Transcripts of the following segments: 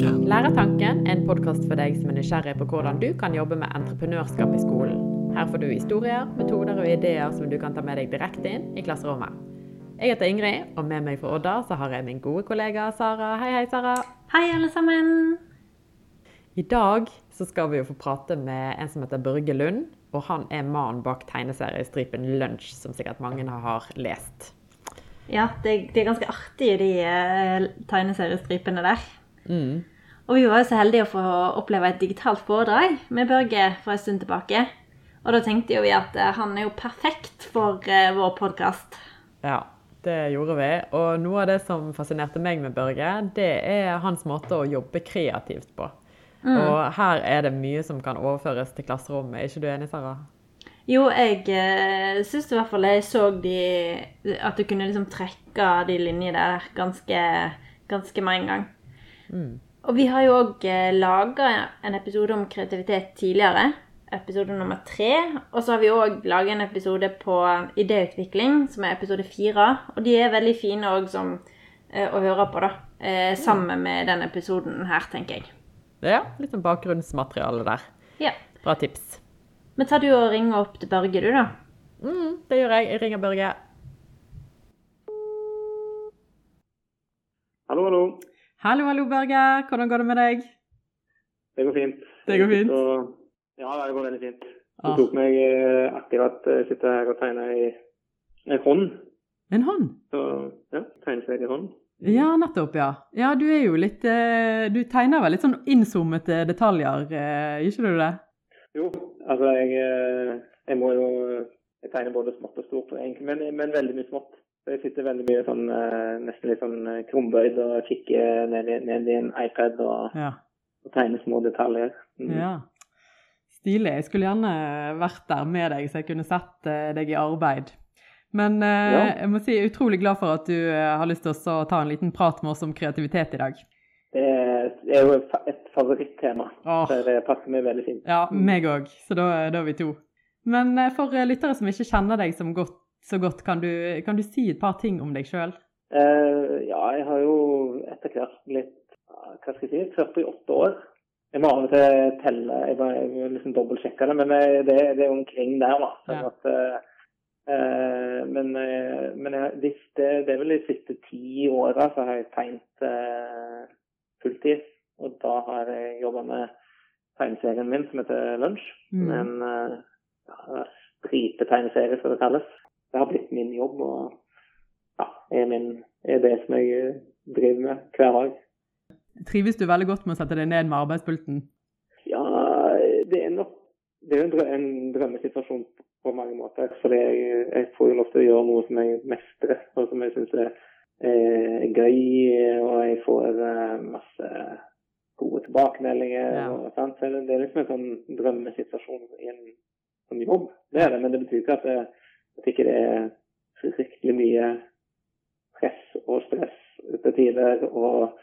Læretanken er en podkast for deg som er nysgjerrig på hvordan du kan jobbe med entreprenørskap i skolen. Her får du historier, metoder og ideer som du kan ta med deg direkte inn i klasserommet. Jeg heter Ingrid, og med meg fra Odda så har jeg min gode kollega Sara. Hei, hei, Sara. Hei, alle sammen. I dag så skal vi jo få prate med en som heter Børge Lund. Og han er mannen bak tegneseriestripen Lunsj, som sikkert mange har lest. Ja, det, det er ganske artige, de uh, tegneseriestripene der. Mm. Og vi var jo så heldige å få oppleve et digitalt foredrag med Børge for en stund tilbake. Og da tenkte jo vi at uh, han er jo perfekt for uh, vår podkast. Ja, det gjorde vi. Og noe av det som fascinerte meg med Børge, det er hans måte å jobbe kreativt på. Mm. Og her er det mye som kan overføres til klasserommet. Er ikke du enig, Sara? Jo, jeg eh, syns i hvert fall jeg så de At du kunne liksom trekke de linjene der ganske, ganske med en gang. Mm. Og vi har jo òg eh, laga en episode om kreativitet tidligere. Episode nummer tre. Og så har vi òg laga en episode på idéutvikling, som er episode fire. Og de er veldig fine òg som eh, å høre på, da. Eh, sammen med den episoden her, tenker jeg. Ja, litt sånn bakgrunnsmateriale der. Ja. Bra tips. Men tar du og ringer opp til Børge, du, da? Mm, det gjør jeg. Jeg ringer Børge. Hallo, hallo. Hallo, hallo, Børge. Hvordan går det med deg? Det går fint. Det går fint? Så, ja, det går veldig fint. Det Ah. tok meg eh, akkurat å sitte her og tegne i en hånd. En hånd? Så ja, hånd. Ja, nettopp, ja. Ja, du er jo litt eh, Du tegner vel litt sånn innzoomete detaljer, eh, gjør ikke du det? Jo, altså jeg, eh, jeg må jo Jeg tegner både smått og stort, men, men veldig mye smått. Så jeg sitter veldig mye sånn eh, nesten litt sånn eh, krumbøyd og kikker ned, ned i en iPad og, Ja. og tegner små detaljer. Mm. ja. Stilig. Jeg skulle gjerne vært der med deg, så jeg kunne sett eh, deg i arbeid. Men eh, Ja. jeg må si jeg er utrolig glad for at du eh, har lyst til å ta en liten prat med oss om kreativitet i dag. Det er, jo et fa- et favorittema, Åh. så det passer meg veldig fint. Ja, meg òg. Så da, da er vi to. Men eh, for eh, lyttere som ikke kjenner deg som godt, så godt, kan du, kan du si et par ting om deg sjøl? Uh, ja, jeg har jo etter hvert blitt hva skal jeg si, 48 år. Jeg må av og til telle, jeg må, jeg må liksom dobbeltsjekke det, men eh, det, det er omkring der, da. Ja. at, eh, eh, men eh, men jeg, det, det er vel de siste ti åra så har jeg tegnet uh, fulltid. Og da har jeg jobba med tegneserien min som heter Lunsj. Mm. En uh, stripetegneserie, som det kalles. Det har blitt min jobb. og ja, er, min, er det som jeg eh, driver med hver dag. Trives du veldig godt med å sette deg ned med arbeidspulten? Ja, det er nok det er en, drø en drømmesituasjon på mange måter. For jeg, jeg får jo lov til å gjøre noe som jeg mestrer, og som jeg syns er, er gøy. Og jeg får eh, masse gode tilbakemeldinger. Ja. Og, sant? Så det er liksom en sånn drømmesituasjon i en en jobb. Det er det, men det betyr ikke at, det, at ikke det er fryktelig mye press og stress til tider. Og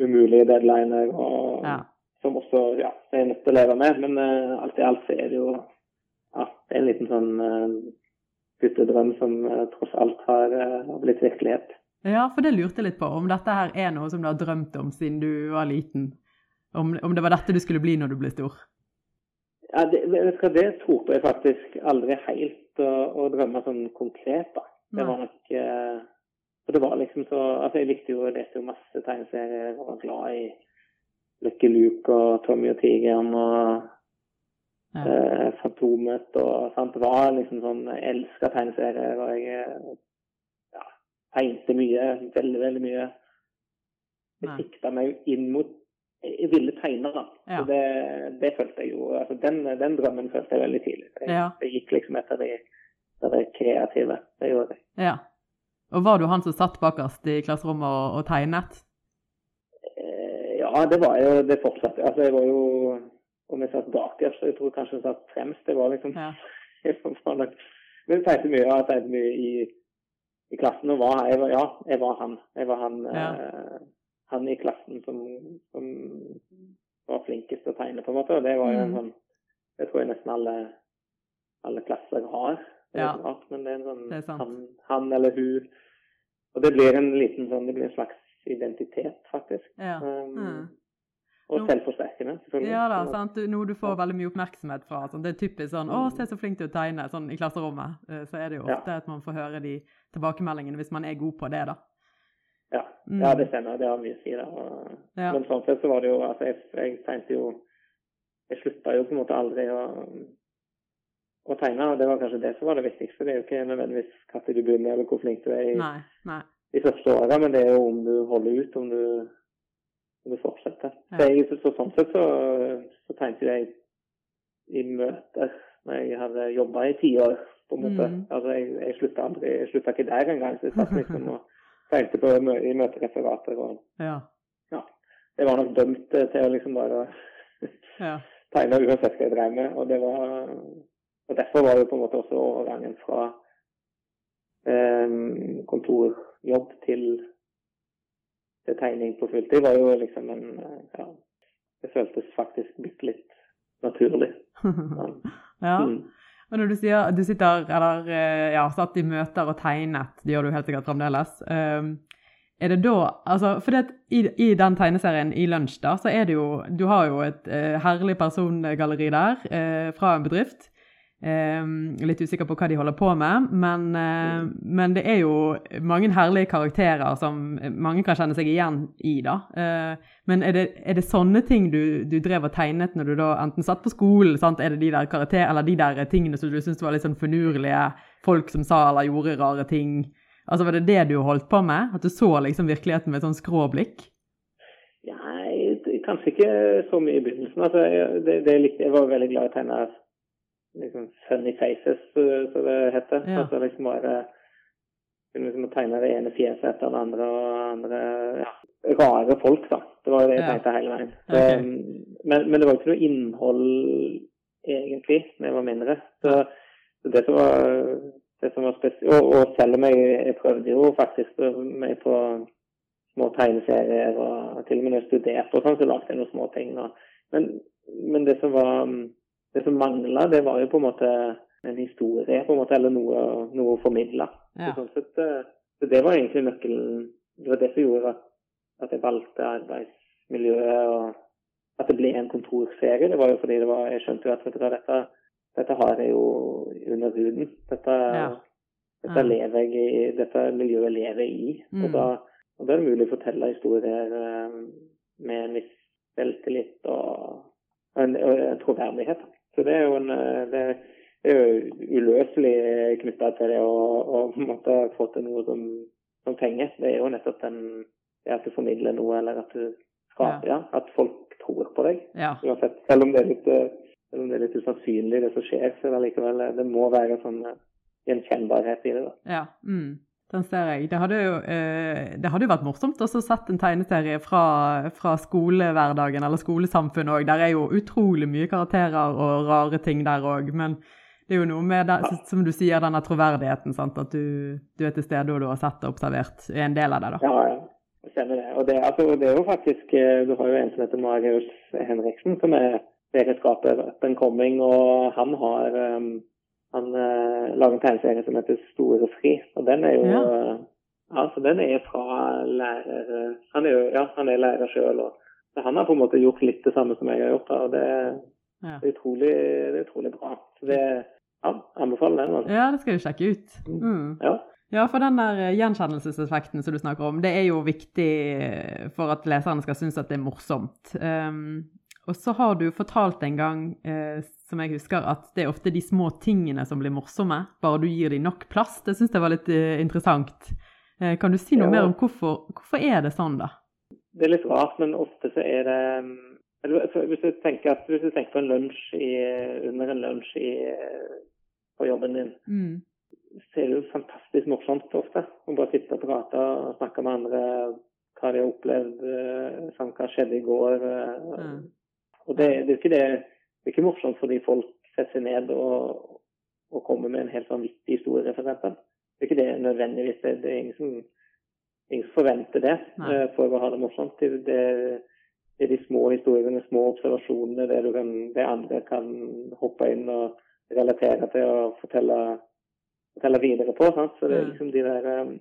umulige deadliner. og Ja. som også ja, jeg er nødt til å leve med. Men uh, alt i alt så er det jo ja, det er en liten sånn uh, guttedrøm som uh, tross alt har, uh, blitt virkelighet. Ja, for det lurte jeg litt på. Om dette her er noe som du har drømt om siden du var liten? Om, om det var dette du skulle bli når du ble stor? Ja, det, det torde jeg faktisk aldri helt å, å drømme sånn konkret, da. Det var nok uh, For det var liksom så Altså, jeg likte jo og lese jo masse tegneserier. Jeg var glad i Lucky Luke og Tommy og tigeren og Ja. eh, Fantomet og sant. Det var liksom sånn Jeg elska tegneserier, og jeg eh, ja, tegnte mye. Veldig, veldig mye. Jeg sikta meg inn mot ville tegne, da. Ja. Så det, det følte jeg jo altså den, den drømmen følte jeg veldig tidlig. Jeg, Ja. jeg gikk liksom etter det, det kreative. Det gjorde jeg. Ja. Og var du han som satt bakerst i klasserommet og, og tegnet? Eh, Ja, det var jo det fortsatte. Altså, jeg var jo Om jeg satt bakerst, så jeg tror kanskje jeg satt fremst. Det var liksom Ja. jeg Men jeg tenkte mye, jeg tenkte mye i, i klassen. Og var, jeg var, ja, jeg var han. Jeg var han, Ja. eh, han i klassen som, som var flinkest til å tegne, på en måte. Og det var jo en Mm. sånn Det tror jeg nesten alle, alle klasser har. Det er Ja. rart, men det er en sånn er han, han eller hun. Og det blir en liten sånn Det blir en slags identitet, faktisk. Ja. Um, Mm. Og selvforsterkende, selvfølgelig. Ja da, sant? Du- noe du får veldig mye oppmerksomhet fra. Sånn. Det er typisk sånn 'Å, se så flink du er til å tegne', sånn i klasserommet. Eh, Så er det jo Ja. ofte at man får høre de tilbakemeldingene hvis man er god på det, da. Ja, Mm. ja det stemmer. Det har mye å si. da. Og, Ja. Men sånn sett så var det jo altså Jeg, jeg tegnte jo Jeg slutta jo på en måte aldri å, å tegne, og det var kanskje det som var det viktigste. Det er jo ikke nødvendigvis når du begynner, eller hvor flink du er i Nei. nei. de første åra, men det er jo om du holder ut, om du, om du fortsetter. Ja. Så, jeg, så, sånn sett så, så tegnte jeg i møter når jeg hadde jobba i ti år, på en måte. Mm. Altså, jeg, jeg slutta aldri, jeg slutta ikke der engang. Så jeg satt liksom og tegnte på i møtereferater, og Ja. det var nok dømt til å liksom bare ja. tegne uansett hva jeg drev med. Og det var og derfor var det på en måte også overgangen fra eh, kontorjobb til, til tegning på fulltid var jo liksom en ja, Det føltes faktisk bitte litt naturlig. Ja. ja. Mm. Og når du sier du sitter, eller eh, ja, satt i møter og tegnet, det gjør du helt sikkert fremdeles. Um, er det da altså, For det, i, i den tegneserien i Lunsj, da, så er det jo Du har jo et eh, herlig persongalleri der eh, fra en bedrift. Eh, litt usikker på hva de holder på med, men, eh, men det er jo mange herlige karakterer som mange kan kjenne seg igjen i, da. Eh, men er det, er det sånne ting du, du drev og tegnet når du da enten satt på skolen? Sant? Er det de der karakter, eller de der tingene som du syntes var litt sånn finurlige? Folk som sa eller gjorde rare ting? Altså Var det det du holdt på med? At du så liksom virkeligheten med et sånn skråblikk? Nei, kanskje ikke så mye i begynnelsen. Altså, jeg, det, det likte, jeg var veldig glad i å tegne liksom funny faces, eh, som det heter. Ja. Altså liksom bare liksom tegne det ene fjeset etter det andre og andre ja, rare folk, da. Det var jo det jeg tenkte hele veien. Så, okay. men, men det var ikke noe innhold egentlig da jeg var mindre. Så, så det som var det som var spesielt og, og selv om jeg, jeg prøvde jo faktisk meg på små tegneserier, og til og med når jeg studerte og sånn, så lagde jeg noen små ting. Og, men, men det som var det som mangla, det var jo på en måte en historie, på en måte, eller noe, noe formidle. Ja. Så Sånn eh, så det var egentlig nøkkelen. Det var det som gjorde at, at jeg valgte arbeidsmiljøet, og at det ble en kontorserie. Det var jo fordi det var, jeg skjønte jo at vet du dette, dette har jeg jo under huden. Dette, Ja. dette, lever jeg i, dette miljøet lever jeg i. Mm. Og, da, og da er det mulig å fortelle historier eh, med en viss selvtillit og, og, en, og en troverdighet. Så det er jo en eh, det er jo uløselig knytta til det å, å måtte få til noe som, som penger. Det er jo nettopp den, det at du formidler noe, eller at du skaper, ja. At folk tror på deg. Ja. Uansett. Selv om det er litt, eh, selv om det er litt usannsynlig, det som skjer, så det likevel eh, Det må være sånn eh, gjenkjennbarhet i det. da. Ja, mm. Den ser jeg. Det hadde jo, eh, det hadde jo vært morsomt å sett en tegneserie fra, fra skolehverdagen eller skolesamfunnet òg. Der er jo utrolig mye karakterer og rare ting der òg. Men det er jo noe med det, som du sier, denne troverdigheten. Sant? At du, du er til stede og du har sett og observert. Er en del av det, da. Ja. Jeg kjenner det. Og det, altså, det er jo faktisk eh, Du har jo en som heter Marius Henriksen, som er serieskaper up and coming, og han har um, han uh, lager en tegneserie som heter Store fri. Og den er jo Ja. ja. altså den er fra lærer Han er jo ja, han er lærer sjøl, og så han har på en måte gjort litt det samme som jeg har gjort. Da, og det, Ja. det, er utrolig, det er utrolig bra. Så det ja, anbefaler den. Altså. ja, det skal vi sjekke ut. Mm. Ja. Ja, for den der eh, gjenkjennelseseffekten som du snakker om, det er jo viktig eh, for at leserne skal synes at det er morsomt. Um, og så har du fortalt en gang, eh, som jeg husker, at det er ofte de små tingene som blir morsomme, bare du gir dem nok plass. Det syns jeg var litt eh, interessant. Eh, kan du si noe Ja. mer om hvorfor, hvorfor er det sånn, da? Det er litt rart, men ofte så er det eller, hvis, du tenker at, hvis du tenker på en lunsj i, under en lunsj i, på jobben din, Mm. så er det jo fantastisk morsomt ofte. Å bare sitte og prate og snakke med andre hva de har opplevd, eh, sånn, hva skjedde i går. eh, Mm. Og det, det, er ikke det, det er ikke morsomt fordi folk setter seg ned og, og kommer med en helt vanvittig historie, eksempel. Det er ikke det nødvendigvis. Det, det er ingen som, ingen som forventer det Nei. eh, for å ha det morsomt. Det, er de små historiene, små observasjonene, det, du kan, det andre kan hoppe inn og relatere til og fortelle, fortelle videre på. Sant? Så det er Mm. liksom de der, eh,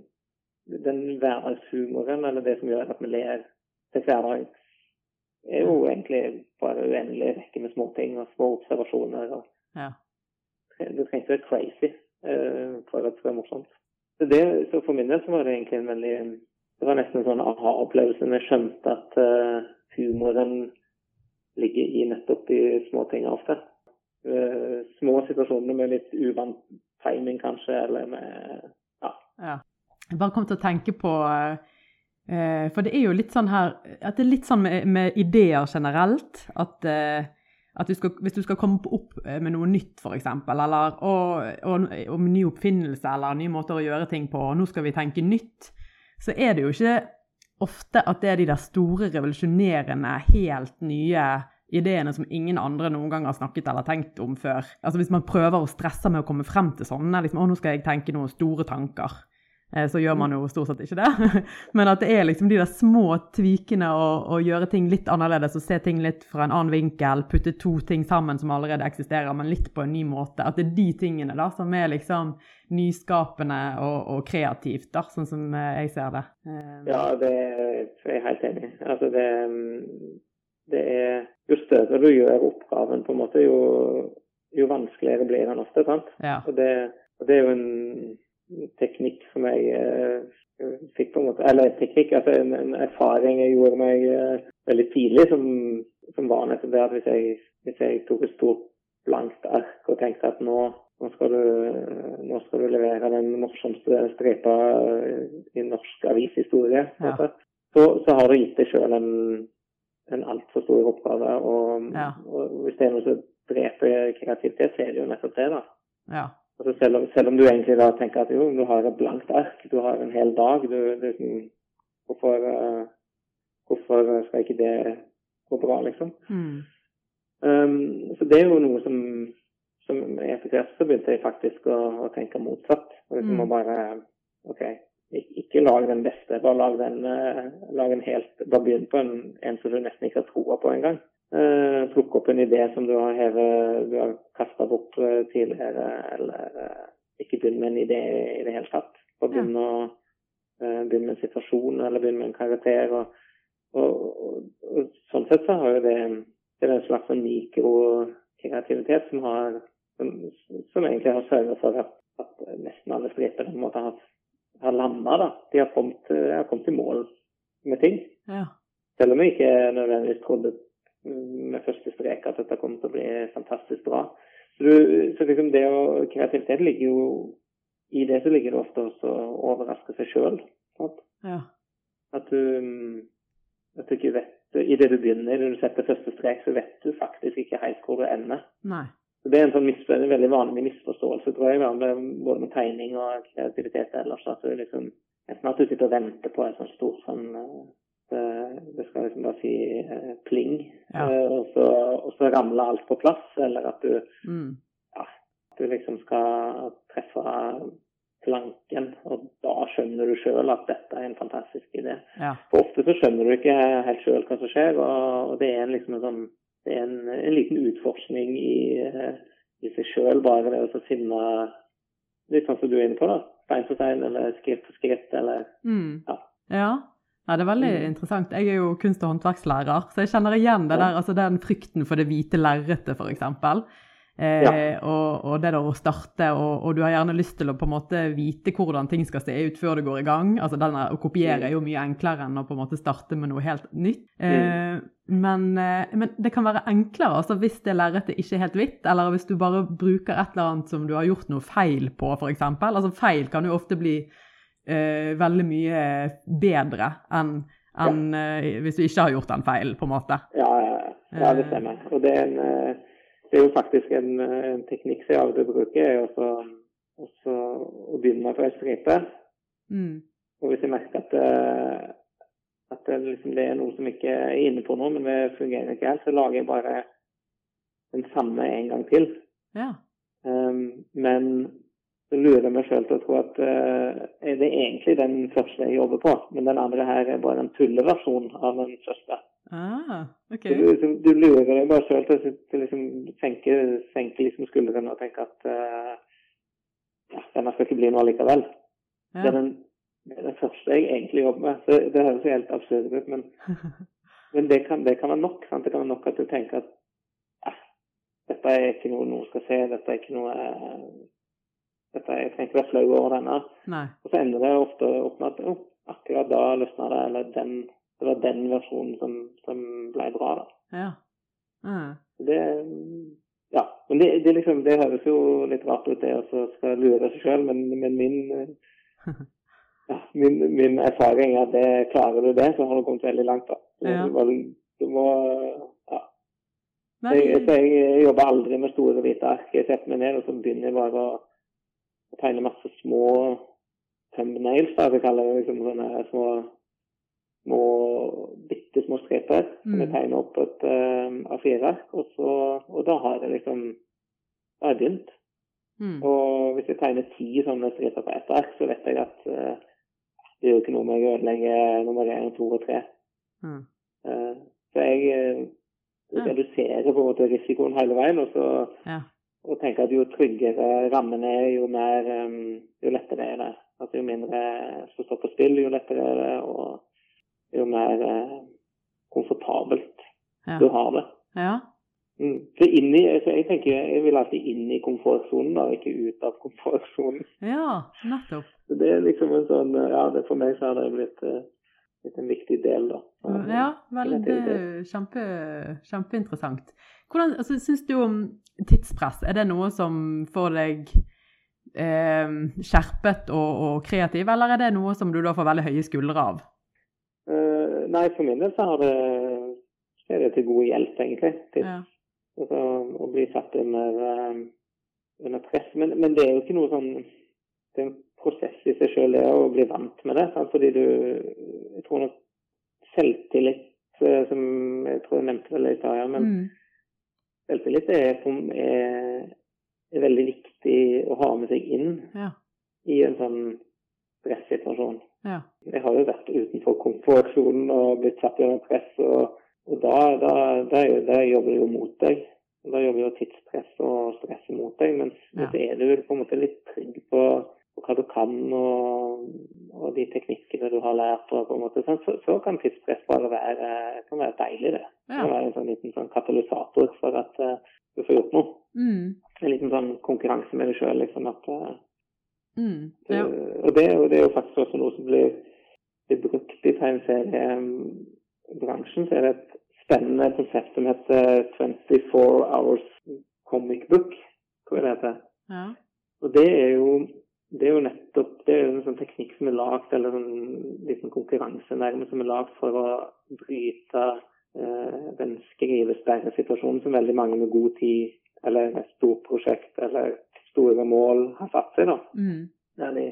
den hverdagshumoren, eller det som gjør at vi ler til hverdags er jo egentlig bare uendelig rekke med småting og små observasjoner. og Ja. Det trenger ikke være crazy uh, for at det skal være morsomt. Så, det, så for min del så var det egentlig en veldig Det var nesten en sånn aha-opplevelse når jeg skjønte at uh, humoren ligger i nettopp de små tingene ofte. Uh, små situasjoner med litt uvant timing kanskje, eller med Ja. Ja. Jeg bare kom til å tenke på eh, For det er jo litt sånn her At det er litt sånn med, med ideer generelt. At, eh, at du skal, hvis du skal komme opp med noe nytt, f.eks., eller og, og, om ny oppfinnelse eller nye måter å gjøre ting på, og nå skal vi tenke nytt, så er det jo ikke ofte at det er de der store, revolusjonerende, helt nye ideene som ingen andre noen gang har snakket eller tenkt om før. Altså Hvis man prøver å stresse med å komme frem til sånne, liksom, å nå skal jeg tenke noen store tanker, eh, så gjør man jo stort sett ikke det. Men at det er liksom de der små tvikene å, gjøre ting litt annerledes og se ting litt fra en annen vinkel, putte to ting sammen som allerede eksisterer, men litt på en ny måte. At det er de tingene da som er liksom nyskapende og, og kreativt, da, sånn som eh, jeg ser det. Eh, ja, det er jeg helt enig i. Altså det, det er Jo større du gjør oppgaven, på en måte, jo, jo vanskeligere blir den ofte. sant? Ja. Og, det, og det er jo en teknikk som jeg uh, fikk på en måte Eller teknikk, altså en, en erfaring jeg gjorde meg uh, veldig tidlig, som, som var nettopp det at hvis jeg, hvis jeg tok et stort blankt ark og tenkte at nå nå skal, du, nå skal du levere den morsomste stripa i norsk avishistorie. Ja. Så, så, har du gitt deg sjøl en, en altfor stor oppgave. Og, ja. og, hvis det er noe som dreper kreativitet, så er det jo nettopp det. da. Ja. Altså selv, om, selv, om, du egentlig da tenker at jo, du har et blankt ark, du har en hel dag du, du, hvorfor, uh, hvorfor, skal ikke det gå bra, liksom? Mm. Um, så det er jo noe som som etter hvert så begynte jeg faktisk å, å tenke motsatt. Liksom mm. å bare OK, ikke lag den beste, bare lag den uh, lag en helt Bare begynn på en, en, som du nesten ikke har troa på engang. Uh, plukke opp en idé som du har hevet, du har kasta bort uh, tidligere, eller uh, ikke begynn med en idé i det hele tatt. Og begynn, ja. uh, begynn med en situasjon, eller begynn med en karakter. Og, og, og, og sånn sett så har jo det, det er en slags mikrokreativitet som har som, som egentlig har sørget for at, at, nesten alle striper på en måte har, har landa. Da. De har kommet, har kommet i mål med ting. Ja. Selv om jeg ikke nødvendigvis trodde med første strek at dette kommer til å bli fantastisk bra. Så, du, så liksom det å, kreativitet ligger jo I det så ligger det ofte også å overraske seg sjøl. Ja. At du at du ikke vet Idet du begynner, når du setter første strek, så vet du faktisk ikke helt hvor du ender. Nei. Så Det er en, sånn en veldig vanlig misforståelse, tror jeg, med, både med tegning og kreativitet ellers. At du liksom, enten at du sitter og venter på et sånt stort sånn eh, det, det skal liksom bare si eh, pling, ja. eh, og, så, og, så, ramler alt på plass. Eller at du, mm. ja, du liksom skal treffe planken, og da skjønner du sjøl at dette er en fantastisk idé. Ja. For ofte så skjønner du ikke helt sjøl hva som skjer, og, og det er liksom en sånn det er en, en liten utforskning i, eh, i seg sjøl, bare det å finne Litt sånn som du er inne på, da. Stein for stein, eller skritt for skritt, eller mm. ja. ja. Ja, Det er veldig mm. interessant. Jeg er jo kunst- og håndverkslærer, så jeg kjenner igjen det der, altså den frykten for det hvite lerretet, f.eks. Eh, ja. og, og, det der å starte, og, og, du har gjerne lyst til å på en måte vite hvordan ting skal se ut før det går i gang. altså denne, Å kopiere er jo mye enklere enn å på en måte starte med noe helt nytt. Eh, men, eh, men, det kan være enklere altså hvis det lerretet ikke er helt hvitt, eller hvis du bare bruker et eller annet som du har gjort noe feil på, f.eks. Altså feil kan jo ofte bli eh, veldig mye bedre enn en, ja. Eh, hvis du ikke har gjort den feilen, på en måte. Ja, ja, det stemmer. Og det er en eh, det er jo faktisk en, en teknikk som jeg av og til bruker, er også, også å begynne på ei stripe. Mm. Og hvis jeg merker at, eh, at det, liksom, det, er noe som ikke er inne på noe, men det fungerer ikke helt, så lager jeg bare den samme en gang til. Ja. Um, men så lurer jeg meg sjøl til å tro at uh, er det egentlig den første jeg jobber på, men den andre her er bare en tulleversjon av den første. Ah, okay. Du, liksom, du, lurer deg bare sjøl til å liksom, senke, senke liksom skuldrene og tenke at uh, ja, denne skal ikke bli noe likevel. Ja. Det, er den, det, er den, første jeg egentlig jobber med. Så det høres helt absurd ut, men Men det kan, det kan være nok. Sant? Det kan være nok at du tenker at eh, dette er ikke noe noen skal se, dette er ikke noe dette, Jeg trenger ikke være flau over denne. Nei. Og så ender det ofte opp med at oh, akkurat da løsna det, eller den, det var den versjonen som, som ble bra. da. Ja. Mm. Det, ja, men det, det, liksom, det høres jo litt rart ut, det å skal lure seg sjøl, men, men min, ja, min, min, erfaring er at det, klarer du det, så har du kommet veldig langt. da. Ja. Du, må, du må ja. Så jeg, så jeg jobber aldri med store, hvite ark. Jeg setter meg ned og så begynner jeg bare å tegne masse små thumbnails, da, vi kaller det. liksom sånne små små, bitte små striper som jeg Mm. tegner opp på et uh, A4-ark. Og, og da har jeg liksom Da har jeg begynt. Mm. Og hvis jeg tegner ti sånne streper på ett ark, så vet jeg at uh, det gjør ikke noe med å ødelegge én, to og tre. Mm. Uh, så jeg eh, reduserer på en måte risikoen hele veien. Og, så, Ja. Og tenker at jo tryggere rammen er, jo, mer, eh, jo lettere er det. Altså Jo mindre som står på spill, jo lettere er det. Og jo mer eh, komfortabelt Ja. du har det. ja. Mm. Så i, så jeg tenker jeg vil alltid inn i komfortsonen, da, ikke ut av komfortsonen. Ja, nettopp. Så det er liksom en sånn Ja, det for meg så har det blitt, eh, blitt en viktig del, da. Ja, vel, det er kjempe, kjempeinteressant. Hvordan altså, syns du om tidspress? Er det noe som får deg eh, skjerpet og, og kreativ, eller er det noe som du da får veldig høye skuldre av? Uh, nei, for min del så har det er det til god hjelp, egentlig. Til, Ja. altså, å bli satt under, eh, under press. Men, men det er jo ikke noe sånn Det er en prosess i seg sjøl, det å bli vant med det. Sant? Fordi du Jeg tror nok selvtillit, eh, som jeg tror jeg nevnte vel i stad, men Mm. Selvtillit er, er, er veldig viktig å ha med seg inn Ja. i en sånn pressituasjon. Ja. Jeg har jo vært utenfor komfortsonen og blitt satt under press, og, og da, da, da, da jobber det jo mot deg. Da jobber jo tidspress og stress mot deg, mens Ja. så er du på en måte litt trygg på, på hva du kan og, og de teknikkene du har lært. Og på en måte, sånn, så, så kan tidspress bare være, kan være deilig, det. Det Ja. kan være en sånn liten sånn katalysator for at uh, du får gjort noe. Mm. En liten sånn konkurranse med deg sjøl, liksom. At, eh, Mm. det, Ja. og, det, og det er jo faktisk også noe som blir, blir brukt i tegneseriebransjen. Så er det et spennende konsept som heter 24 Hours Comic Book. Tror jeg det heter. ja. Og det er jo det er jo nettopp det er en sånn teknikk som er lagd, eller en sånn liten konkurranse nærmest, som er lagd for å bryte eh, den skrivesperresituasjonen som veldig mange med god tid, eller et stort prosjekt, eller store mål har satt seg. da Mm. der de,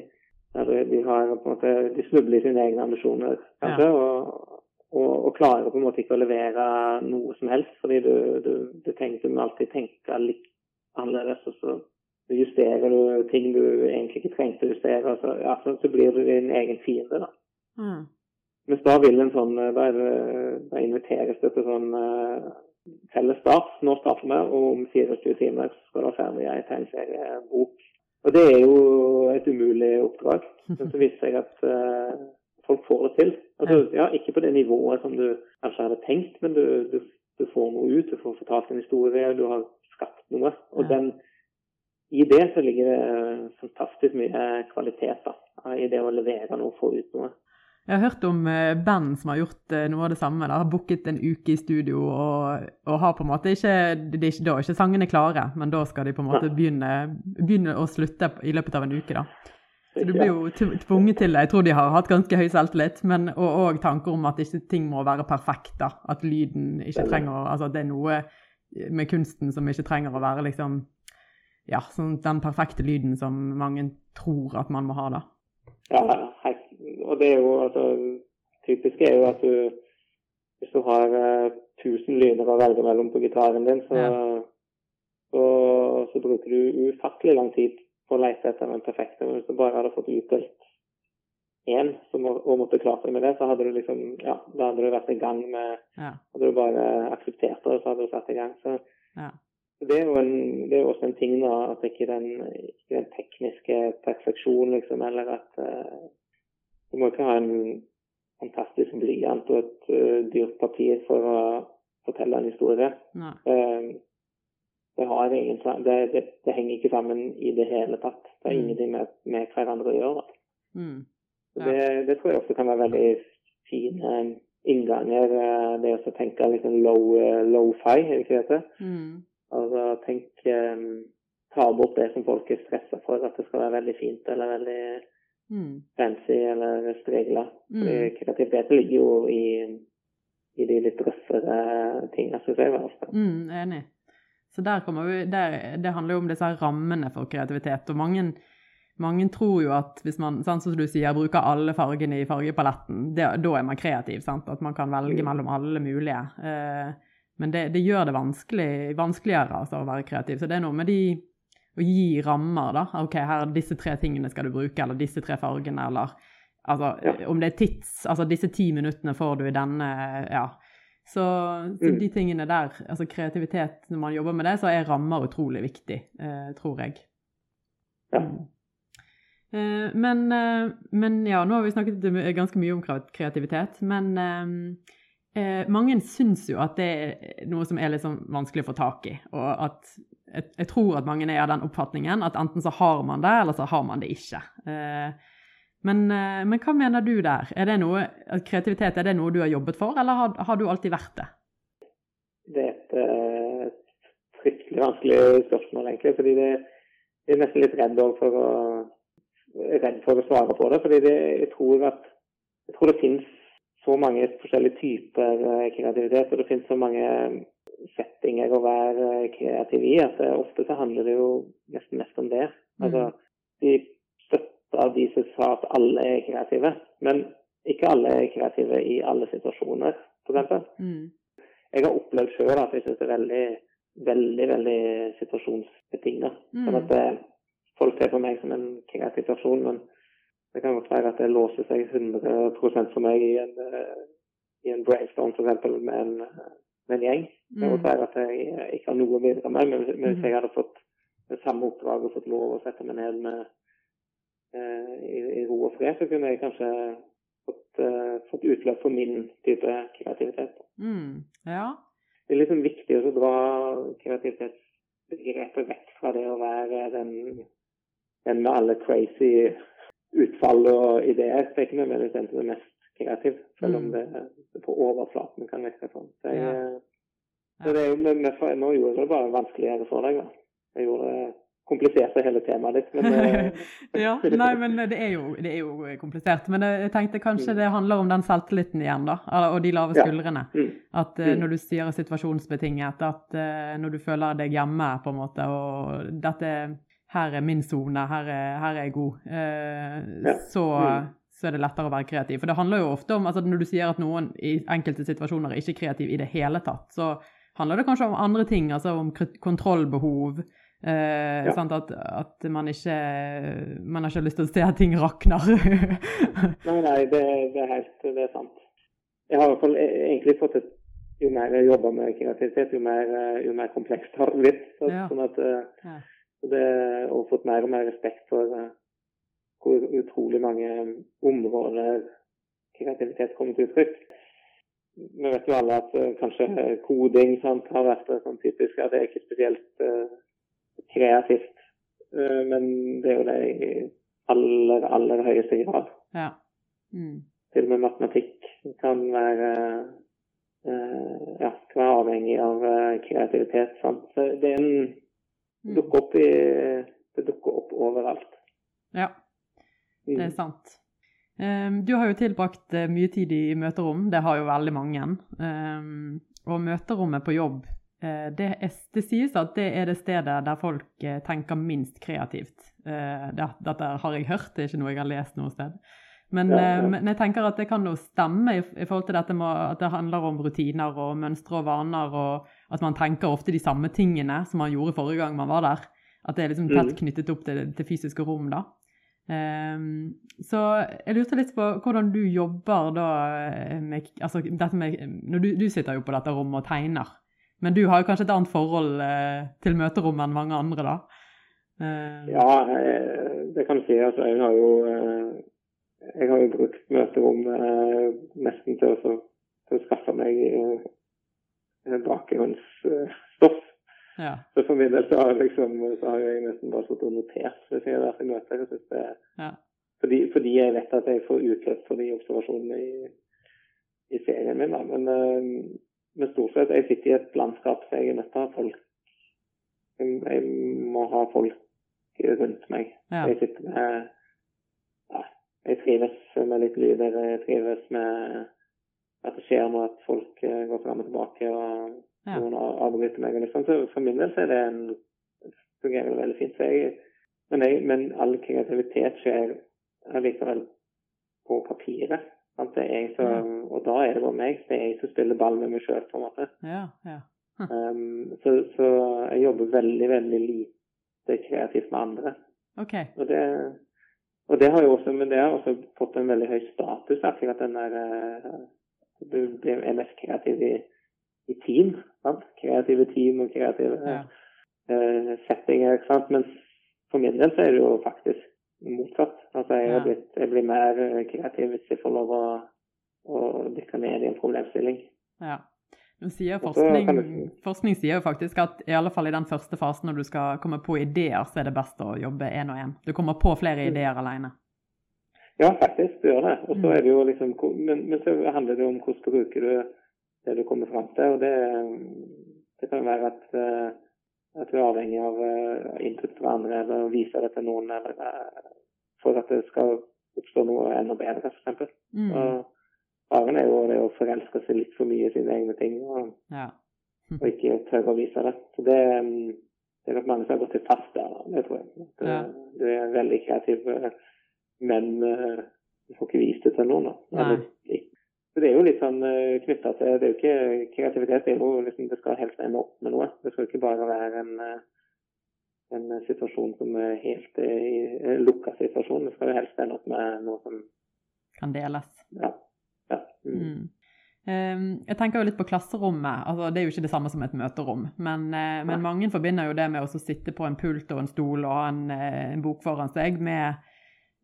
der de, har på en måte, de snubler i sine egne ambisjoner, kanskje, og, og, og klarer på en måte ikke å levere noe som helst, fordi du, du, du tenker du må alltid tenke litt annerledes, og så justerer du ting du egentlig ikke trengte å justere, så, ja, så, så blir du din egen fiende, da. Mm. Mens da vil en sånn, da, er det, da inviteres det til sånn uh, felles start. Nå starter vi, og om 24 timer skal det være ferdig ei tegneseriebok. Og det er jo et umulig oppdrag. Men så viser seg at uh, folk får det til. Altså, ja, ikke på det nivået som du kanskje hadde tenkt, men du, du, du får noe ut. Du får fortalt en historie, du har skapt noe. Og den, i det så ligger det eh, fantastisk mye kvalitet da, i det å levere noe, og få ut noe. Jeg har hørt om eh, band som har gjort eh, noe av det samme. Da. Har booket en uke i studio og, og har på en måte ikke det er ikke, Da er ikke sangene klare, men da skal de på en måte begynne, begynne å slutte i løpet av en uke. da. Så du blir jo tvunget til det. Jeg tror de har hatt ganske høy selvtillit, men og tanker om at ikke ting må være perfekt. da. At lyden ikke trenger Altså at det er noe med kunsten som ikke trenger å være liksom Ja, sånn den perfekte lyden som mange tror at man må ha, da. Ja, hei. og det er jo altså Typisk er jo at du Hvis du har 1000 lyder å velge mellom på gitaren din, så, Ja. så, så bruker du ufattelig lang tid på å lete etter den perfekte. Men hvis du bare hadde fått utdelt én som og måtte klart deg med det, så hadde du liksom Ja, da hadde du vært i gang med Ja. Hadde du bare akseptert det, så hadde du satt i gang. Så Ja. Det er jo en, det er også en ting da, at ikke den, ikke den tekniske perfeksjon, liksom, eller at uh, Du må ikke ha en fantastisk blyant og et uh, dyrt papir for å fortelle en historie. Uh, det, ingen, det, det, det, henger ikke sammen i det hele tatt. Det har mm. ingenting med, med, hverandre å gjøre. Mm. Ja. Det, det, tror jeg ofte kan være veldig fine innganger. Det å tenke litt sånn low, low-fi, er det ikke det? Mm. Altså tenk um, Ta bort det som folk er stressa for, at det skal være veldig fint eller veldig mm. fancy eller strigla. Mm. Kreativitet ligger jo i, i de litt røffere tingene, syns jeg. i Mm, enig. Så der kommer vi, der, Det handler jo om disse rammene for kreativitet. og mange, mange tror jo at hvis man sånn som du sier, bruker alle fargene i fargepaletten, det, da er man kreativ. sant? At man kan velge mm. mellom alle mulige. Eh, men det, det gjør det vanskelig, vanskeligere altså, å være kreativ. Så det er noe med de å gi rammer, da. OK, her disse tre tingene skal du bruke, eller disse tre fargene, eller altså ja. om det er tids Altså disse ti minuttene får du i denne Ja. Så, så mm. de tingene der, altså kreativitet når man jobber med det, så er rammer utrolig viktig, eh, tror jeg. Ja. Mm. Eh, men, eh, men, ja, nå har vi snakket ganske mye om kreativitet. Men eh, eh, mange syns jo at det er noe som er litt sånn vanskelig å få tak i. Og at jeg, jeg, tror at mange er av den oppfatningen at enten så har man det, eller så har man det ikke. Eh, men, eh, men, hva mener du der? Er det noe, kreativitet er det noe du har jobbet for, eller har, har du alltid vært det? Det er et uh, fryktelig vanskelig spørsmål, egentlig. fordi det, jeg er nesten litt redd for å, redd for å svare på det. fordi det, jeg, tror at, jeg tror det finnes så mange forskjellige typer eh, kreativitet, og det finnes så mange settinger å være eh, kreativ i at ofte så handler det jo nesten mest om det. Mm. Altså, de støtter de som sa at alle er kreative, men ikke alle er kreative i alle situasjoner, f.eks. Mm. Jeg har opplevd sjøl at jeg syns det er veldig, veldig veldig situasjonsbetinga. Mm. Sånn at det, eh, folk ser på meg som en kreativ person, men det kan godt være at det låser seg 100 for meg i en, eh, i en brainstorm f.eks. Med, en, med en gjeng. Det kan godt mm. være at jeg ikke har noe å bidra med, men, hvis mm. jeg hadde fått det samme oppdraget og fått lov å sette meg ned med, eh, i, i, ro og fred, så kunne jeg kanskje fått, eh, fått utløp for min type kreativitet. Mm. Ja. Det er liksom viktig å dra kreativitetsbegrepet vekk fra det å være den, den med alle crazy utfall og ideer. Det er ikke nødvendigvis den som er mest kreativ, selv om mm. det, det på overflaten kan virke sånn. Så jeg, ja. så det, men, nå gjorde jeg det bare vanskeligere for deg. da. Jeg gjorde det kompliserte hele temaet ditt. Men, eh, ja, nei, men det er, jo, det er, jo, komplisert. Men jeg tenkte kanskje mm. det handler om den selvtilliten igjen, da. Og de lave skuldrene. Ja. Mm. At mm. når du sier situasjonsbetinget, at når du føler deg hjemme, på en måte, og dette her er min sone, her, her, er jeg god, eh, så, mm. så, er det lettere å være kreativ. For det handler jo ofte om altså Når du sier at noen i enkelte situasjoner er ikke kreativ i det hele tatt, så handler det kanskje om andre ting, altså om kontrollbehov. Eh, ja. at, at, man ikke Man har ikke lyst til å se at ting rakner. nei, nei, det, det, er helt det er sant. Jeg har i hvert fall e, egentlig fått et Jo mer jeg jobber med kreativitet, jo mer, jo mer komplekst har det blitt. Så, ja. Sånn at eh, ja. Det, og fått mer og mer respekt for uh, hvor utrolig mange områder kreativitet kommer til uttrykk. Vi vet jo alle at uh, kanskje koding sant, har vært sånn typisk at det er ikke spesielt uh, kreativt. men det er jo det i aller, aller høyeste grad. Ja. Mm. Til og med matematikk kan være ja, kan være avhengig av kreativitet. Sant? Så det er en. Dukker opp i, det dukker opp overalt. Ja, det er mm. sant. Um, du har jo tilbrakt uh, mye tid i møterom, det har jo veldig mange. Um, og møterommet på jobb, uh, det, er, det, sies at det er det stedet der folk uh, tenker minst kreativt. Dette har jeg hørt, det er ikke noe jeg har lest noe sted. Men, ja, ja. men, jeg tenker at det kan jo stemme i, i forhold til dette med at det handler om rutiner og mønstre og vaner, og at man tenker ofte de samme tingene som man gjorde forrige gang man var der. At det er liksom tett mm. knyttet opp til det fysiske rom, da. Um, så jeg lurte litt på hvordan du jobber da eh, med, altså med, når du, du, sitter jo på dette rommet og tegner, men du har jo kanskje et annet forhold uh, til møterommet enn mange andre, da? Uh, ja, det kan du si. Altså, jeg har jo uh, jeg har jo brukt møterommet eh, nesten til å, til å skaffe meg eh, bakgrunnsstoff. Ja. Så for min del så har, liksom, så har jeg nesten bare sittet og notert hvis jeg har vært i møter. Jeg det, Ja. fordi, fordi jeg vet at jeg får utløp for de observasjonene i, i serien min. Da. Men, eh, men stort sett, jeg sitter i et landskap så jeg er nødt til å ha folk jeg må ha folk rundt meg. Ja. Jeg sitter med ja, Jeg trives med litt lyder. Jeg trives med at det skjer noe, at folk eh, går fram og tilbake. og Ja. noen av- avbryter meg. og Liksom. Så for min del så er det en, fungerer det veldig fint. Så jeg, men, jeg, men all kreativitet skjer allikevel på papiret. Sant? Det jeg som, og da er det bare meg. Det er jeg som spiller ball med meg sjøl, på en måte. Ja, ja. Um, så, så jeg jobber veldig, veldig lite kreativt med andre. Okay. Og det, og det har jo også, men det har også fått en veldig høy status. akkurat at den der, eh, blir er mest kreativ i, i team. Sant? Kreative team og kreative Ja. uh, settinger. Ikke sant? Men for min del så er det jo faktisk motsatt. Altså jeg, Ja. blitt, jeg blir mer eh, kreativ hvis jeg får lov å, å dykke ned i en problemstilling. Ja. Sier forskning, du- forskning sier jo faktisk at i alle fall i den første fasen når du skal komme på ideer, så er det best å jobbe én og én. Du kommer på flere Mm. ideer alene. Ja, faktisk, du gjør det. Og så Mm. er det jo liksom men, men så handler det om hvordan bruker du det du kommer fram til. Og det, det kan være at, eh, at du er avhengig av eh, input fra andre, eller vise det til noen, eller eh, for at det skal oppstå noe enda bedre, f.eks. Mm. Faren er jo det å forelske seg litt for mye i sine egne ting, og, Ja. og ikke tørre å vise det. Så det, mm, det er nok mange som har gått litt fast der, det tror jeg. At, Ja. Du er veldig kreativ, men eh, du får ikke vist det til noen. da. Eller. Så Det er jo litt sånn knytta til Det er jo ikke kreativitet. det er jo liksom, det skal helst ende opp med noe. Det skal ikke bare være en, eh, en situasjon som er helt eh, i lukka situasjon. Det skal jo helst ende opp med noe som Kan deles. Ja. ja. Mm. Mm. Um, jeg tenker jo litt på klasserommet. altså Det er jo ikke det samme som et møterom. Men, eh, men mange forbinder jo det med å sitte på en pult og en stol og ha en, eh, en bok foran seg med,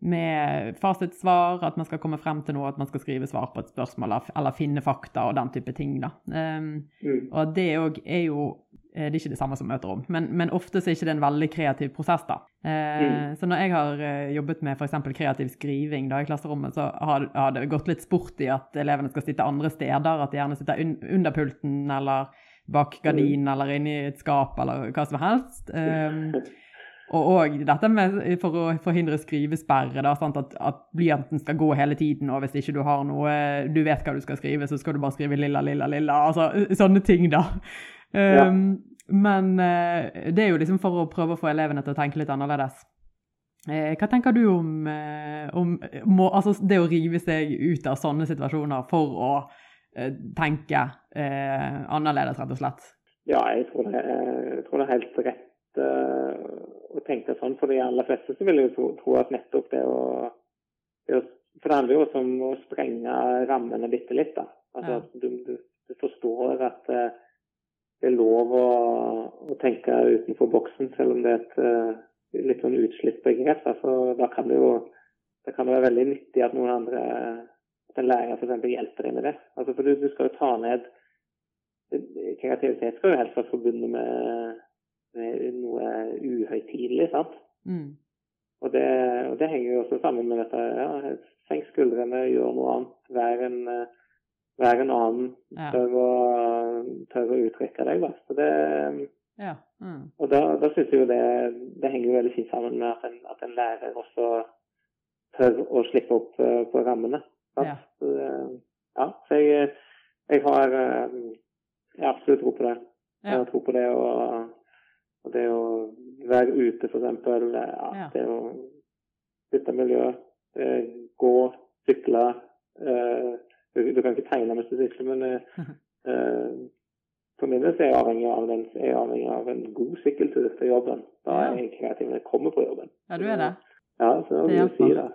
med fasitsvar, at man skal komme frem til noe, at man skal skrive svar på et spørsmål eller, finne fakta og den type ting. da. Um, Mm. og det òg er jo eh, Det er ikke det samme som møterom, men, men ofte så er ikke det en veldig kreativ prosess. da. Eh, Mm. Så når jeg har eh, jobbet med f.eks. kreativ skriving da i klasserommet, så har, har det gått litt sport i at elevene skal sitte andre steder. At de gjerne sitter un under pulten eller bak gardinen eller inni et skap eller hva som helst. Um, og òg dette med for å forhindre skrivesperre, da? At, at blyanten skal gå hele tiden, og hvis ikke du har noe Du vet hva du skal skrive, så skal du bare skrive lilla, lilla, lilla. Altså sånne ting, da. Um, Men eh, det er jo liksom for å prøve å få elevene til å tenke litt annerledes. Eh, hva tenker du om, eh, om må, altså det å rive seg ut av sånne situasjoner for å eh, tenke eh, annerledes, rett og slett? Ja, jeg tror det, jeg tror det er helt rett å tenke sånn. For de aller fleste så vil jeg tro, tro at nettopp det å, det å For det handler jo også om å sprenge rammene bitte litt. da. Altså at du, du, du forstår at uh, det er lov å, å tenke utenfor boksen, selv om det er et uh, litt sånn utslitt begrep. Da. Så da kan det jo da kan være veldig nyttig at noen andre at en lærer f.eks. hjelper deg med det. Altså, for du, du skal jo ta ned kreativitet skal jo helst være forbundet med noe uhøytidelig, sant? Mm. Og det, og det henger jo også sammen med dette. ja, Senk skuldrene, gjør noe annet. Vær en, eh, vær en annen. Ja. Tør å, tør å uttrykke deg. Da. Så det, ja. Mm. og da, da syns jeg jo det, det henger jo veldig fint sammen med at en, at en lærer også tør å slippe opp eh, på rammene. Ja. Så, eh, ja, så jeg, jeg har eh, jeg absolutt tro på det. Jeg har tro på det å, og det å være ute, eksempel. Ja, Ja. Det å bytte miljø. Eh, gå, sykle. Eh, du, du kan ikke tegne mens du sykler, men eh, eh, for min del er jeg avhengig av, den, er jeg avhengig av en god sykkeltur til jobben. Da er jeg kreativ når jeg kommer på jobben. ja, du er det. Ja, så Det vil si det.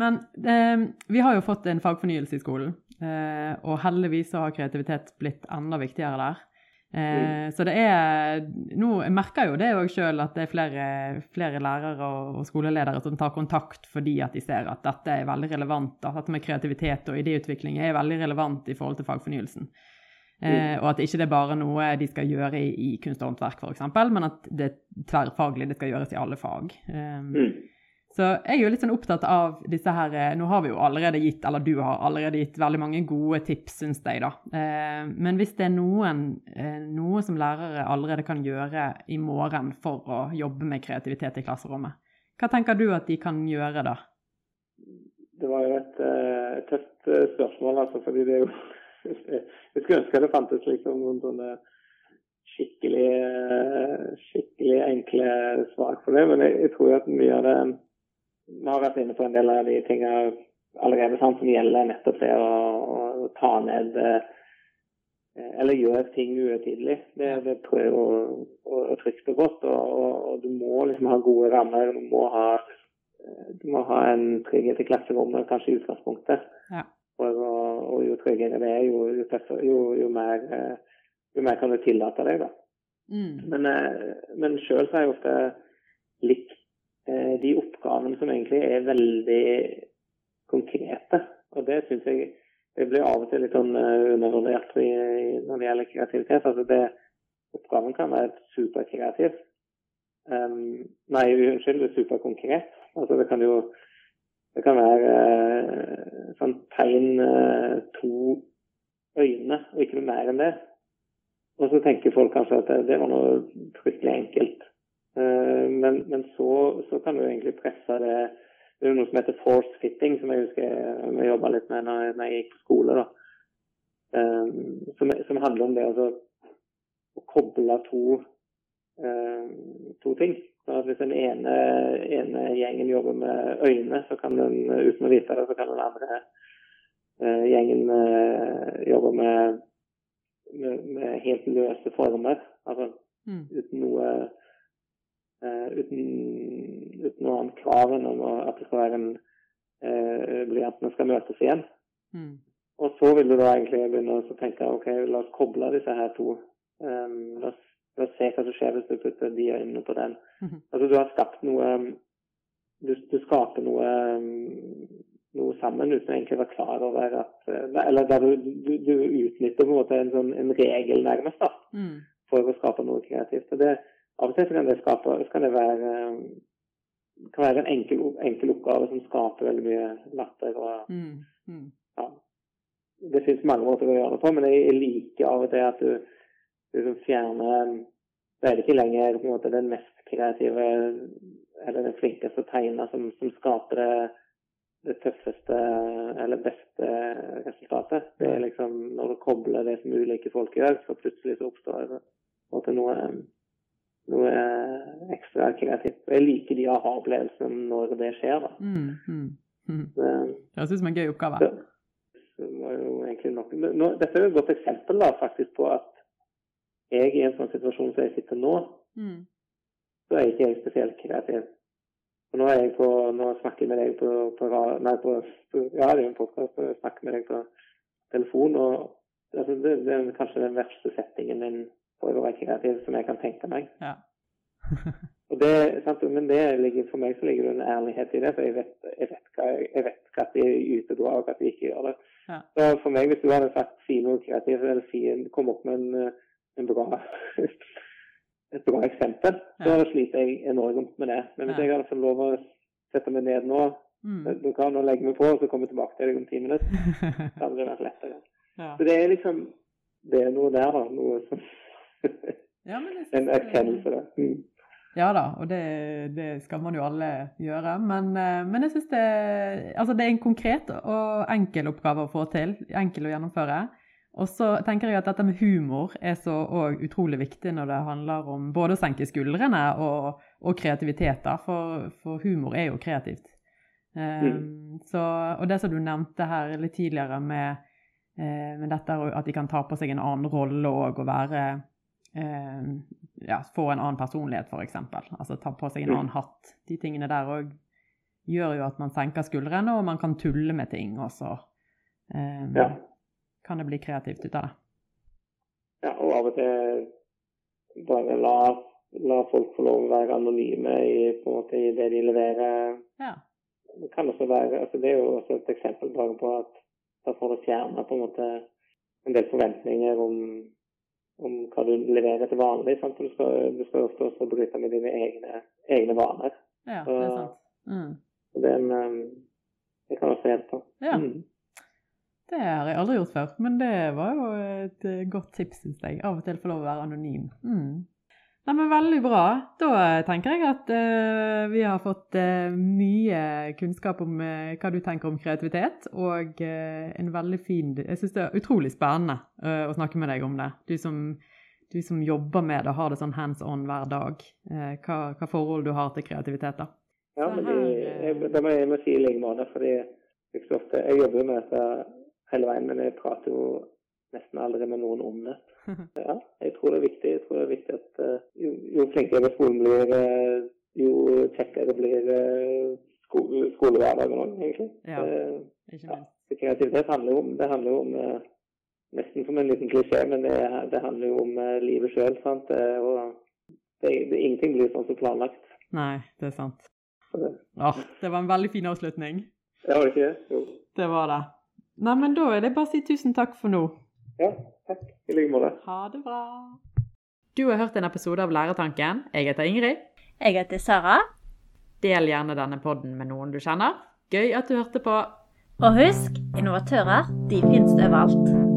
Men eh, vi har jo fått en fagfornyelse i skolen, eh, og heldigvis så har kreativitet blitt enda viktigere der. Eh, så det er Nå jeg merker jo det òg sjøl at det er flere, flere lærere og, og, skoleledere som tar kontakt fordi at de ser at dette er veldig relevant. At dette med kreativitet og idéutvikling er veldig relevant i forhold til fagfornyelsen. Eh, og at ikke det er bare noe de skal gjøre i, i kunst og håndverk, f.eks., men at det er tverrfaglig, det skal gjøres i alle fag. Eh, mm. Så jeg er jo litt sånn opptatt av disse her eh, Nå har vi jo allerede gitt, eller du har allerede gitt veldig mange gode tips, syns jeg, da. Eh, men hvis det er noen, eh, noe som lærere allerede kan gjøre i morgen for å jobbe med kreativitet i klasserommet, hva tenker du at de kan gjøre da? Det var jo et, tøft spørsmål, altså, fordi det er jo Jeg skulle ønske det fantes liksom noen sånne skikkelig, skikkelig enkle svar for det, men jeg, tror at mye av det vi har vært inne på en del av de tingene allerede sant, som gjelder nettopp det å, å ta ned eh, eller gjøre ting uhøytidelig. Det, det prøver å, å, å trygt og godt. Og, og, og, du må liksom ha gode rammer. Du må ha, du må ha en trygghet i klasserommet, kanskje i utgangspunktet. Ja. Og, og, jo tryggere det er, jo, jo, tøffere, jo, jo, mer, eh, jo mer kan du tillate deg, da. Mm. Men, eh, men sjøl har jeg ofte likt Eh, de oppgavene som egentlig er veldig konkrete. Og det syns jeg det blir av og til litt sånn eh, undervurdert når det gjelder kreativitet. Altså det, oppgaven kan være superkreativ. Um, nei, unnskyld, superkonkret. Altså det kan jo det kan være uh, sånn tegn uh, to øyne, og ikke noe mer enn det. Og så tenker folk kanskje at det, det var noe fryktelig enkelt. Eh, men, men så, så, kan du egentlig presse det Det er noe som heter force fitting, som jeg husker vi jobba litt med når, når, jeg gikk på skole. da. Um, som, som, handler om det altså, å koble to, um, to ting. Så Hvis den ene, ene, gjengen jobber med øyne, så kan den uten å vite det, så kan den andre gjengen jobbe med, med, med, helt løse former. Altså mm. uten noe uten, uten noe annet krav enn at det skal være en eh, blyantene skal møtes igjen. Mm. Og så vil du da egentlig begynne å tenke ok, la oss koble disse her to. Um, la, oss, la, oss, se hva som skjer hvis du putter de øynene på den. Mm. Altså du har skapt noe Du, du skaper noe, noe sammen uten å egentlig være klar over at Eller der du, du, du utnytter på en måte en, sånn, en regel nærmest da, mm. for å skape noe kreativt. Og det, av og til kan det, skape, kan det være, eh, kan være en enkel, enkel, oppgave som skaper veldig mye latter. Og, mm, mm. Ja. Det finnes mange måter å gjøre det på, men jeg liker av og til at du, du liksom fjerner Det er ikke lenger måte den mest kreative eller den flinkeste tegner som, som skaper det, det, tøffeste eller beste resultatet. Det er liksom når du kobler det som ulike folk gjør, så plutselig så oppstår det noe noe ekstra kreativt. Og jeg liker de aha-opplevelsene når det skjer, da. Mm, mm, mm. Det høres ut som en gøy oppgave. Det, det nå, dette er jo et godt eksempel da, faktisk på at jeg i en sånn situasjon som jeg sitter nå, mm. så er ikke jeg spesielt kreativ. Og nå, er jeg på, nå snakker jeg med deg på, på, nei, på ja, det er en podcast, jeg snakker med deg på telefon. og altså, det, det, er kanskje den verste settingen min for å være kreativ som jeg kan tenke meg. Ja. det, Men det ligger, for meg så ligger det en ærlighet i det, for jeg vet, jeg vet, hva, jeg vet hva de er ute og hva de ikke gjør det. Ja. Så for meg, hvis du hadde sagt si noe kreativt, eller si, kom opp med en, en bra, et bra eksempel, ja. så sliter jeg enormt med det. Men hvis ja. jeg hadde fått lov å sette meg ned nå, mm. du kan nå legge meg på, og så komme tilbake til deg om ti minutter, så hadde det vært lettere. Så det er liksom Det er noe der, da. Noe som ja, en erkjennelse. Mm. Ja da, og det, det, skal man jo alle gjøre. Men, eh, men jeg syns det, altså det er en konkret og enkel oppgave å få til. Enkel å gjennomføre. Og så tenker jeg at dette med humor er så utrolig viktig når det handler om både å senke skuldrene og, og kreativitet. Da, for, for, humor er jo kreativt. Um, mm. så, og det som du nevnte her litt tidligere med, uh, med dette at de kan ta på seg en annen rolle òg og være eh, ja, få en annen personlighet, f.eks. Altså ta på seg en annen hatt. De tingene der òg gjør jo at man senker skuldrene, og man kan tulle med ting, og så eh, ja. kan det bli kreativt ut av det. ja, og av og til bare la, la folk få lov å være anonyme i, måte, i det de leverer. Ja. Det kan også være, altså det er jo også et eksempel bare på at da får du fjerna på en en del forventninger om, om hva du leverer til vanlig. Sant? For du skal, du skal ofte også bryte med dine egne, egne vaner. ja, det er sant. Mm. Og det, en, um, det kan også hjelpe. Ja. Mm. Det har jeg aldri gjort før, men det var jo et eh, godt tips, syns jeg. Av og til få lov å være anonym. Mm. Nei, men Veldig bra. Da tenker jeg at uh, vi har fått uh, mye kunnskap om uh, hva du tenker om kreativitet, og en veldig fin Jeg syns det er utrolig spennende å snakke med deg om det. Du som, du som jobber med det, har det sånn hands on hver dag. Hva, hva forhold du har til kreativitet, da. Ja, men det, jeg, det må jeg må si i like måte, fordi jeg, ofte, jeg jobber jo med dette hele veien, men jeg prater jo nesten aldri med noen om det. Ja, jeg tror det er viktig. Jeg tror det er viktig at eh, jo, jo flinkere skolen blir, eh, jo kjekkere blir uh, sko skolehverdagen òg, egentlig. Ja. Eh, Ikke minst. Ja, kreativitet handler jo om, det handler jo om eh, Nesten som en liten klisjé, men det, det handler jo om eh, livet sjøl. Det, det, det, ingenting blir sånn som planlagt. Nei, det er sant. Det- Åh, det var en veldig fin avslutning. Ja, var det ikke det? Jo. Det var det. Nei, men da er det bare å si tusen takk for nå. Ja, takk. I like måte. Ha det bra. Du har hørt en episode av Læretanken. Jeg heter Ingrid. Jeg heter Sara. Del gjerne denne podden med noen du kjenner. Gøy at du hørte på. Og husk, innovatører, de finnes overalt.